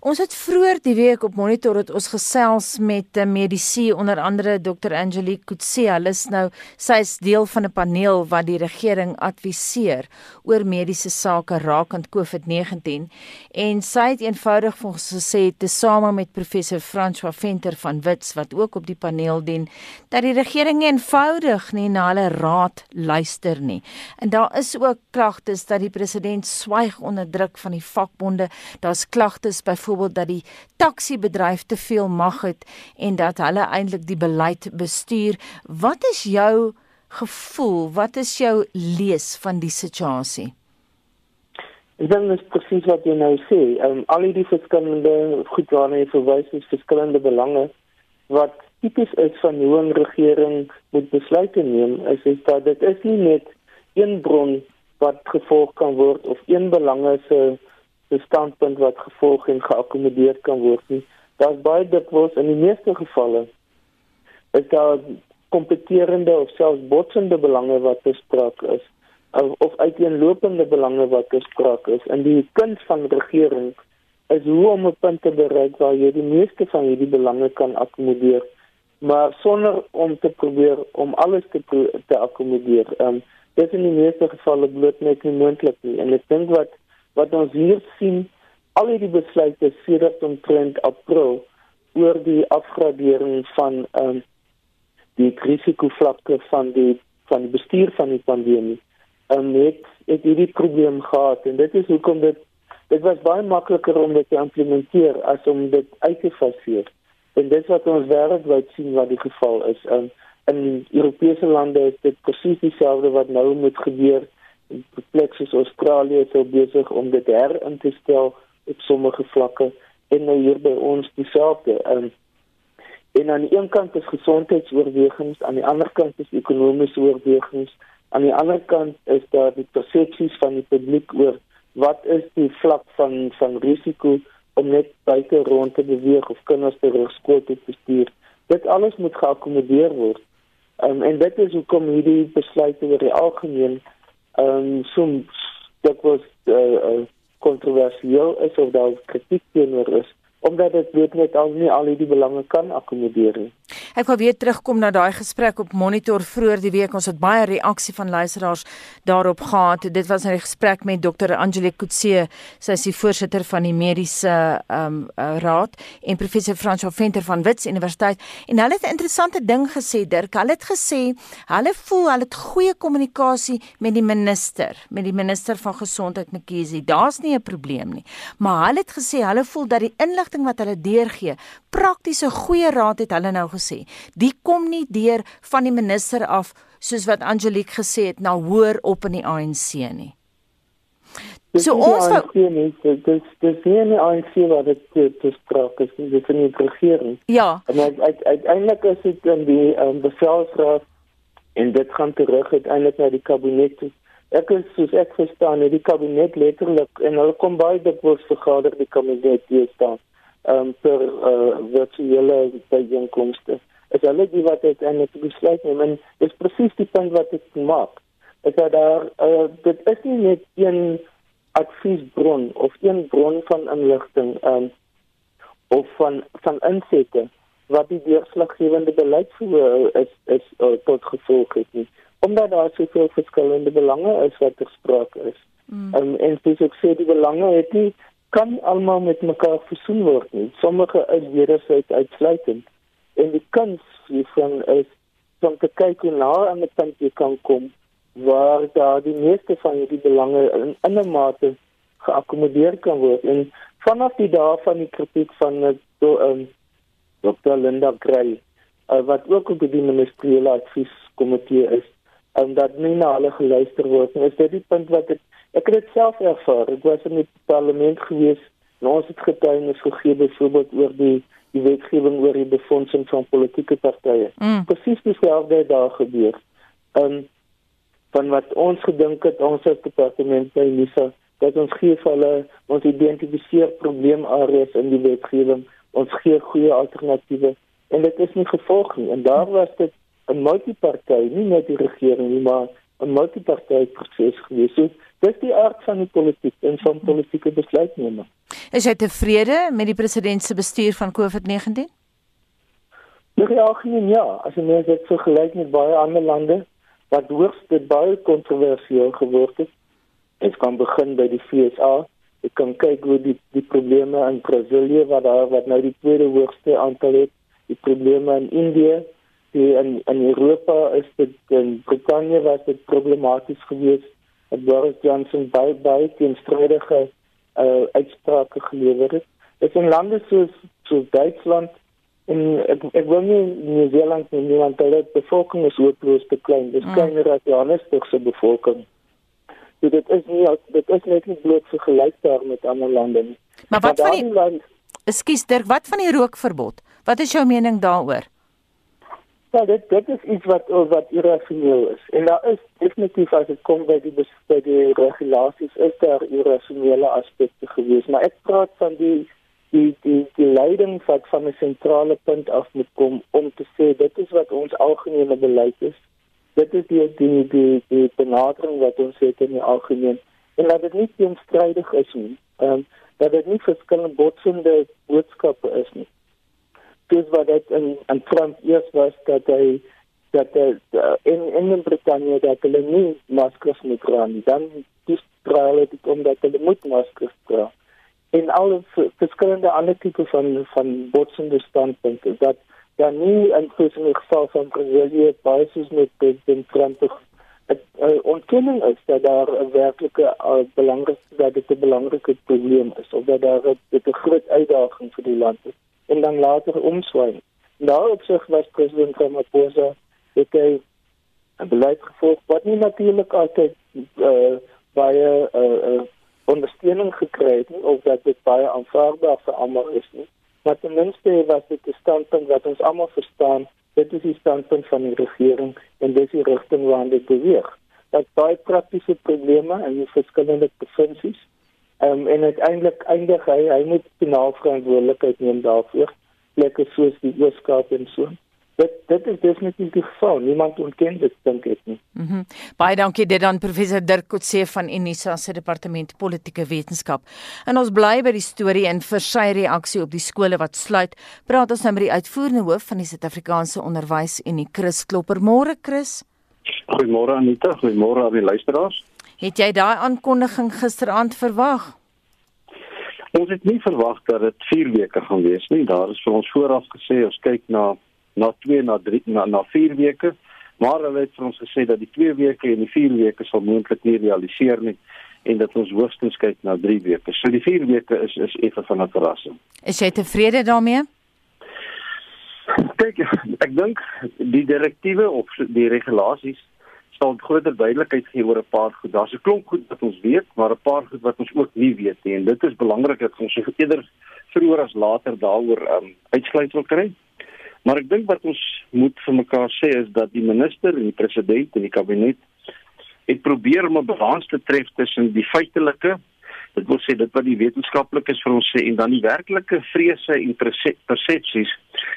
Ons het vroeër die week op monitor het ons gesels met 'n medisy onder andere Dr Angelique Kutse. Hulle is nou sy is deel van 'n paneel wat die regering adviseer oor mediese sake rakend COVID-19 en sy het eenvoudig vir ons gesê tesame met professor François Venter van Wits wat ook op die paneel dien dat die regering eenvoudig nie na hulle raad luister nie. En daar is ook klagtes dat die president swyg onder druk van die vakbonde. Daar's klagtes byvoorbeeld byvoorbeeld dat die taxi bedryf te veel mag het en dat hulle eintlik die beleid bestuur. Wat is jou gevoel? Wat is jou lees van die situasie? Ek dink dit is presies wat jy nou sê. Um, al die verskillende goed waarna jy verwys is verskillende belange wat tipies is van hoe 'n regering moet besluite neem. Is dit dat dit is nie net een bron wat gevolg kan word of een belange se 'n standpunt wat gevolg en geakkommodeer kan word nie. Daar's baie dikwels in die meeste gevalle is daar kompeterende of selfs botsende belange wat bespreek is of, of uiteenlopende belange wat bespreek is. En die kuns van regering is hoe om 'n punt te bereik waar jy die meeste van hierdie belange kan akkommodeer maar sonder om te probeer om alles te te akkommodeer. Ehm um, dit is in die meeste gevalle bloot net nie moontlik nie. En ek dink wat wat ons hier sien al hierdie besluite sedert omtrent April oor die afgradering van ehm um, die risikovlakke van die van die bestuur van die pandemie. Ehm um, het het hierdie probleem gehad en dit is hoekom dit dit was baie makliker om dit te implementeer as om dit uit te faseer. En dit wat ons wêreldwyd sien wat die geval is. Um, in Europese lande is dit presies dieselfde wat nou moet gebeur plek soos Australië is al besig om dit herin te stel op sommige vlakke en nou hier by ons dieselfde. Um, En aan die een kant is gesondheidsoorwegings, aan die ander kant is ekonomiese oorwegings, aan die ander kant is daar die persepsies van die publiek oor wat is die vlak van van risiko om net buite rond te beweeg of kinders te skool toe te stuur. Dit alles moet geakkommodeer word. Um, en dit is hoekom hierdie besluit oor die algemeen ehm um, soms dit was uh, uh, kontroversieel is of daar kritiek teenoor is omdat dit weet net al nie al die belange kan akkommodeer nie. Ek wil weer terugkom na daai gesprek op Monitor vroeër die week. Ons het baie reaksie van luisteraars daarop gehad. Dit was 'n gesprek met Dr. Angelique Kutse, sy is die voorsitter van die mediese ehm um, raad en professor François Venter van Wits Universiteit en hulle het 'n interessante ding gesê Dirk. Hulle het gesê hulle voel hulle het goeie kommunikasie met die minister, met die minister van gesondheid Mkhize. Daar's nie 'n probleem nie. Maar hulle het gesê hulle voel dat die inligting wat hulle deurgee, praktiese goeie raad het hulle nou gesê. Die kom nie deur van die minister af soos wat Angelique gesê het na hoor op in die ANC nie. So ons dis dis dis nie nie ANC wat dit te sprake is, dis nie die regering. Ja. En uiteindelik is dit in die um, bevelsraad en dit gaan terug uiteindelik na die kabinet toe. Ek is soos ek verstaan, die kabinet letterlik en hulle kom baie dikwels vergader die kabinet hier staan um, per uh, virtuele byeenkomste. Is hulle die wat uiteindelik besluit neem en dis presies die punt wat ek maak. Is dat daar uh, dit is nie net een adviesbron of een bron van inligting um, of van van insette wat die deurslaggewende beleid voor is is uh, tot gevolg het nie omdat daar soveel verskillende belange is wat gespreek is. Mm. Um, en soos ek sê die belange het nie kan nie almal met mekaar versoen word nie. Sommige is wederzijds uitsluitend. En die kans hiervan is om te kyk hoe na aan die punt jy kan kom waar daar die meeste van die belange in, 'n mate geakkommodeer kan word. En vanaf die dae van die kritiek van so 'n um, Dr. Linda Gray uh, wat ook op die ministeriële advieskomitee is, en dat nie na hulle geluister word nie. Is dit die punt wat ek Ek het dit self ervaar. Ek was in die parlement gewees en ons het getuienis gegee byvoorbeeld oor die die wetgewing oor die befondsing van politieke partye. Mm. Presies dieselfde het daar gebeur. Um van wat ons gedink het ons as departement by NISA dat ons gee vir hulle ons identifiseer probleemareas in die wetgewing. Ons gee goeie alternatiewe en dit is nie gevolg nie. En daar was dit 'n multiparty, nie net die regering nie, maar 'n multiparty proses gewees. So, dis die aard van die politiek en van politieke besluitneming. Is jy tevrede met die president se bestuur van COVID-19? Ja, geen ja, as jy mens dit vergelyk met baie ander lande wat hoogs dit baie kontroversieel geword het. Ek kan begin by die FSA. Ek kan kyk hoe die die probleme in Brasilië wat daar wat nou die tweede hoogste aantal het, die probleme in Indië, die in in Europa is dit in Brittanje was dit problematies geweest dat Boris Johnson baie baie teenstrydige uh, uitsprake gelewer het. Dit in lande soos soos Duitsland en ek ek wil nie New Zealand nie want hulle bevolking is hopeloos te klein. Dis mm. kleiner as Johannesburg se bevolking. So dit is nie dit is net nie bloot vergelykbaar met ander lande nie. Maar wat maar van die land Ekskuus Dirk, wat van die rookverbod? Wat is jou mening daaroor? Ja, dit dit is iets wat wat irrasioneel is. En daar is definitief as dit kom by die by die regulasies is daar irrasionele aspekte gewees, maar ek praat van die die die die leiding wat van 'n sentrale punt af moet kom om te sê dit is wat ons algemene beleid is. Dit is die die die die benadering wat ons het in die algemeen en dat dit nie teenstrydig is nie. Ehm um, dat dit nie verskillende botsende boodskappe is nie dis wat dit in in Trump eers was dat hy dat hy in in Brittanje dat hulle nie maskers moet dra nie. Dan dis drale dit omdat hulle moet maskers dra. En al verskillende ander tipe van van botsende standpunte dat ja nie in spesifieke geval van Brasilië baie soos met president Trump het uh, ontkenning is dat daar 'n werklike uh, belangrike dat dit 'n belangrike probleem is of dat daar 'n groot uitdaging vir die land is en dan later omswaai. Nou op sig was president Ramaphosa het hy 'n beleid gevolg wat nie natuurlik altyd uh, baie uh, uh, ondersteuning gekry het nie of dat dit baie aanvaarbaar vir almal is nie. maar ten minste was dit 'n standpunt wat ons almal verstaan. Dit is die standpunt van die regering en dis die rigting waarna dit beweeg. Dat baie praktiese probleme in die verskillende provinsies um, en uiteindelik eindig hy hy moet finaal verantwoordelikheid neem daarvoor. Plekke soos die Ooskaap en so dit dit is definitief die geval. Niemand ontken dit dink ek nie. Mhm. Mm Baie dankie dit dan professor Dirk Kotse van Unisa se departement politieke wetenskap. En ons bly by die storie en vir sy reaksie op die skole wat sluit. Praat ons nou met die uitvoerende hoof van die Suid-Afrikaanse Onderwys Unie, Chris Klopper. Môre Chris. Goeiemôre Anita, goeiemôre aan die luisteraars. Het jy daai aankondiging gisteraand verwag? Ons het nie verwag dat dit 4 weke gaan wees nie. Daar is vir ons vooraf gesê ons kyk na na 2 na 3 na na 4 weke. Maar hulle het vir ons gesê dat die 2 weke en die 4 weke sal moontlik nie realiseer nie en dat ons hoogstens kyk na 3 weke. So die 4 weke is is effe van 'n verrassing. Is jy tevrede daarmee? Kyk, ek dink die direktiewe of die regulasies sal groter duidelikheid gee oor 'n paar goed. Daar's 'n klomp goed wat ons weet, maar 'n paar goed wat ons ook nie weet nie en dit is belangrik dat ons eerder vroeër as later daaroor um, uitsluitsel kry. Maar ek dink wat ons moet vir mekaar sê is dat die minister en die president en die kabinet het probeer om 'n balans te tref tussen die feitelike, dit wil sê dit wat die wetenskaplik is vir ons sê en dan die werklike vrese en persepsies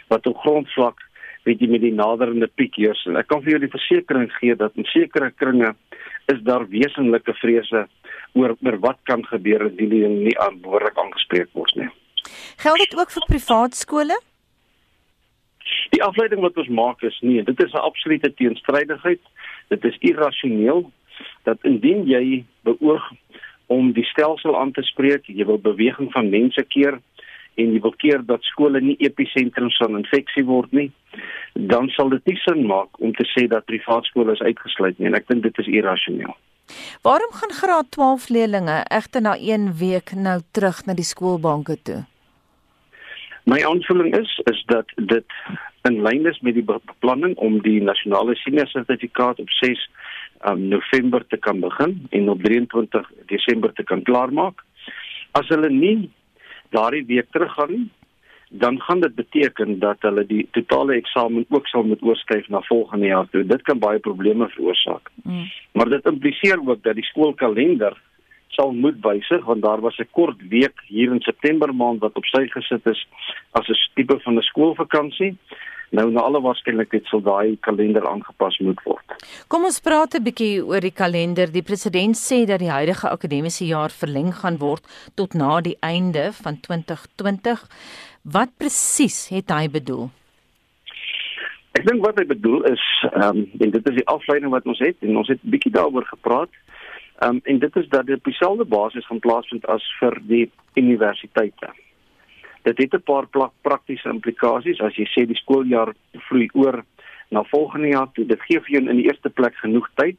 wat op grondvlak weet jy met die naderende piek heers. En ek kan vir jou die versekering gee dat in sekere kringe is daar wesenlike vrese oor oor wat kan gebeur indien die nie aanbehoorlik aangespreek word nie. Geld dit ook vir privaat skole? Die afleiding wat ons maak is nee, dit is 'n absolute teenstrydigheid. Dit is irrasioneel dat indien jy beoog om die stelsel aan te spreek, jy wil beweging van mense keer en jy wil keer dat skole nie episentrums van infeksie word nie, dan sal dit nie sin maak om te sê dat privaat skole is uitgesluit nie en ek dink dit is irrasioneel. Waarom gaan graad 12 leerders egter na 1 week nou terug na die skoolbanke toe? My aanvulling is is dat dit in lyn is met die beplanning om die nasionale senior sertifikaat op 6 um, November te kan begin en op 23 Desember te kan klaarmaak. As hulle nie daardie week teruggaan nie, dan gaan dit beteken dat hulle die totale eksamen ook sal moet oorskuif na volgende jaar toe. Dit kan baie probleme veroorsaak. Mm. Maar dit impliseer ook dat die skoolkalender sal moet wysig want daar was 'n kort week hier in September maand wat op sy gesit is as 'n tipe van 'n skoolvakansie. Nou na alle waarskynlikheid sal daai kalender aangepas moet word. Kom ons praat 'n bietjie oor die kalender. Die president sê dat die huidige akademiese jaar verleng gaan word tot na die einde van 2020. Wat presies het hy bedoel? Ek dink wat hy bedoel is, ehm um, en dit is die afleiding wat ons het en ons het bietjie daaroor gepraat. Ehm um, en dit is dat dit op dieselfde basis gaan plaasvind as vir die universiteite. Dit het 'n paar praktiese implikasies as jy sê die skooljaar vloei oor na volgende jaar toe. Dit gee vir jou in die eerste plek genoeg tyd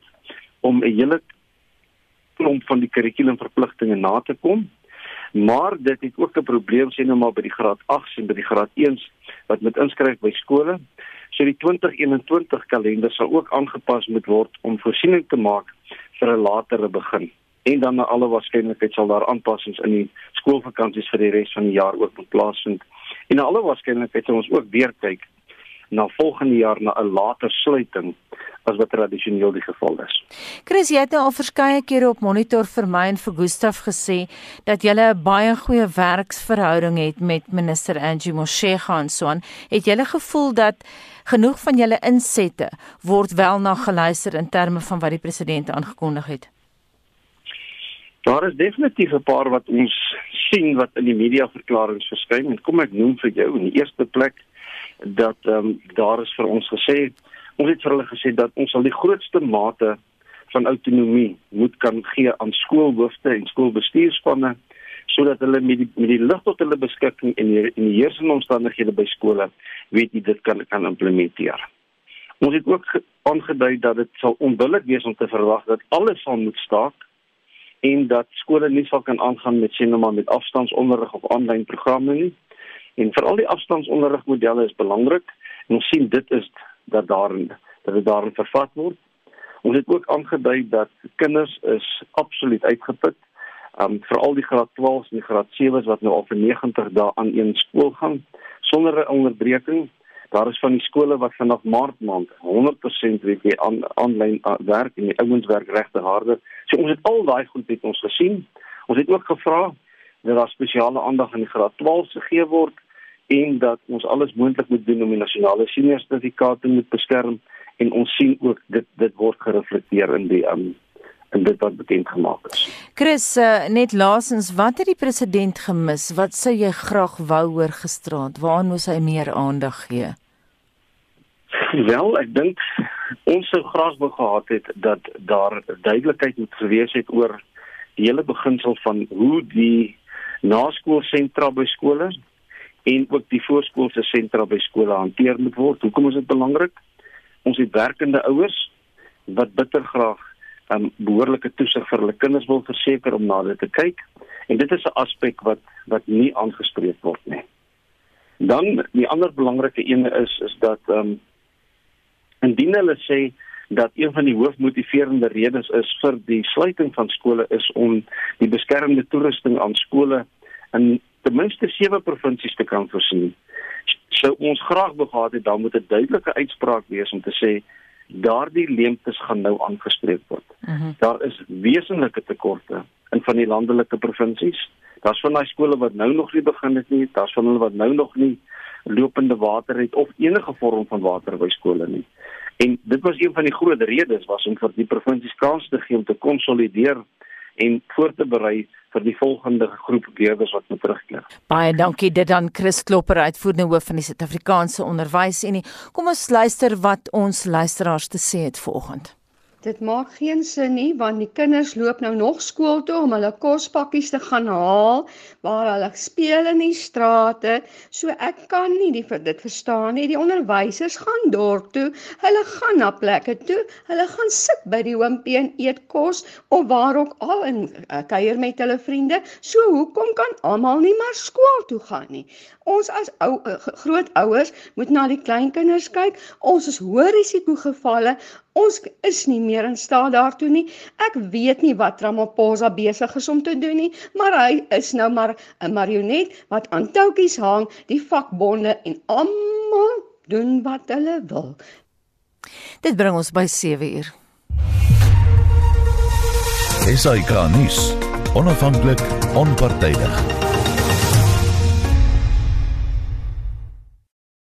om 'n hele klomp van die kurrikulumverpligtinge na te kom. Maar dit het ook 'n probleem sien nou maar by die graad 8 en by die graad 1 wat met inskryf by skole. So die 2021 kalender sal ook aangepas moet word om voorsiening te maak vir 'n latere begin. En dan na alle waarskynlikheid sal daar aanpassings in die skoolvakansies vir die res van die jaar ook moet plaasvind. En na alle waarskynlikheid sal ons ook weer kyk na volgende jaar na 'n later sluiting as wat tradisioneel die geval is. Chris, jy het nou al verskeie kere op monitor vir my en vir Gustaf gesê dat jy 'n baie goeie werksverhouding het met minister Angie Motshega en so aan. Het jy gevoel dat genoeg van julle insette word wel na geluister in terme van wat die president aangekondig het? Daar is definitief 'n paar wat ons sien wat in die media verklaringe verskyn en kom ek noem vir jou in die eerste plek dat ehm um, daar is vir ons gesê ons het vir hulle gesê dat ons al die grootste mate van autonomie moet kan gee aan skoolhoofde en skoolbestuurspanne sodat hulle met die met die lig tot hulle beskikking en die, en die heersende omstandighede by skole weet jy dit kan kan implementeer. Ons het ook aangedui dat dit sal onbillik wees om te verwag dat alles sal moet staak en dat skole nie sal kan aangaan met sien maar met afstandsonderrig of aanlyn programme nie. En veral die afstandsonderrigmodelle is belangrik en ons sien dit is dat daarin dat dit daarin vervat word. Ons het ook aangedui dat kinders is absoluut uitgeput Um veral die graad 12s en die graad 7s wat nou al vir 90 dae aan een skool gaan sonder 'n onderbreking. Daar is van die skole wat vanaf Maart maand 100% weet jy aan aanlyn uh, werk en die ouens werk regte harder. So ons het al daai goed het ons gesien. Ons het ook gevra dat daar spesiale aandag aan die graad 12 gegee word en dat ons alles moontlik moet doen om die nasionale senior sertifikate moet beskerm en ons sien ook dit dit word gereflekteer in die um, en dit wat bekend gemaak is. Chris, uh, net laasens, wat het die president gemis? Wat sou jy graag wou hoor gisterand? Waar moes hy meer aandag gee? Wel, ek dink ons sou graag wou gehad het dat daar duidelikheid moet gewees het oor die hele beginsel van hoe die naskoolsentra by skole en ook die voorskoolse sentra by skole hanteer moet word. Hoekom is dit belangrik? Ons het werkende ouers wat bitter graag um, behoorlike toesig vir hulle kinders wil verseker om na dit te kyk en dit is 'n aspek wat wat nie aangespreek word nie. Dan die ander belangrike een is is dat ehm um, indien hulle sê dat een van die hoofmotiverende redes is vir die sluiting van skole is om die beskermende toerusting aan skole in ten minste sewe provinsies te kan voorsien. Sou ons graag gehad het dan moet 'n duidelike uitspraak wees om te sê daardie leemtes gaan nou aangespreek word. Uh mhm. -huh. Daar is wesenlike tekorte in van die landelike provinsies. Daar's van daai skole wat nou nog nie begin het nie, daar's van hulle wat nou nog nie lopende water het of enige vorm van water by skole nie. En dit was een van die groot redes was om vir die provinsies kans te gee om te konsolideer en voor te berei vir die volgende groep leerders wat terugkeer. Baie dankie dit aan Chris Klopper uitvoerende hoof van die Suid-Afrikaanse Onderwysunie. Kom ons luister wat ons luisteraars te sê het vanoggend. Dit maak geen sin nie want die kinders loop nou nog skool toe om hulle kospakkies te gaan haal waar hulle speel in die strate. So ek kan nie die, dit verstaan nie. Die onderwysers gaan dorp toe. Hulle gaan na plekke toe. Hulle gaan sit by die oompie en eet kos of waar ook al en uh, kuier met hulle vriende. So hoekom kan almal nie maar skool toe gaan nie? Ons as ou uh, grootouers moet na die kleinkinders kyk. Ons is hoë risiko gevalle. Ons is nie meer in staat daartoe nie. Ek weet nie wat Ramaphosa besig is om te doen nie, maar hy is nou maar 'n marionet wat aan touwtjies hang, die vakbonde en almal doen wat hulle wil. Dit bring ons by 7 uur. Esai Kahnis, onafhanklik, onpartydig.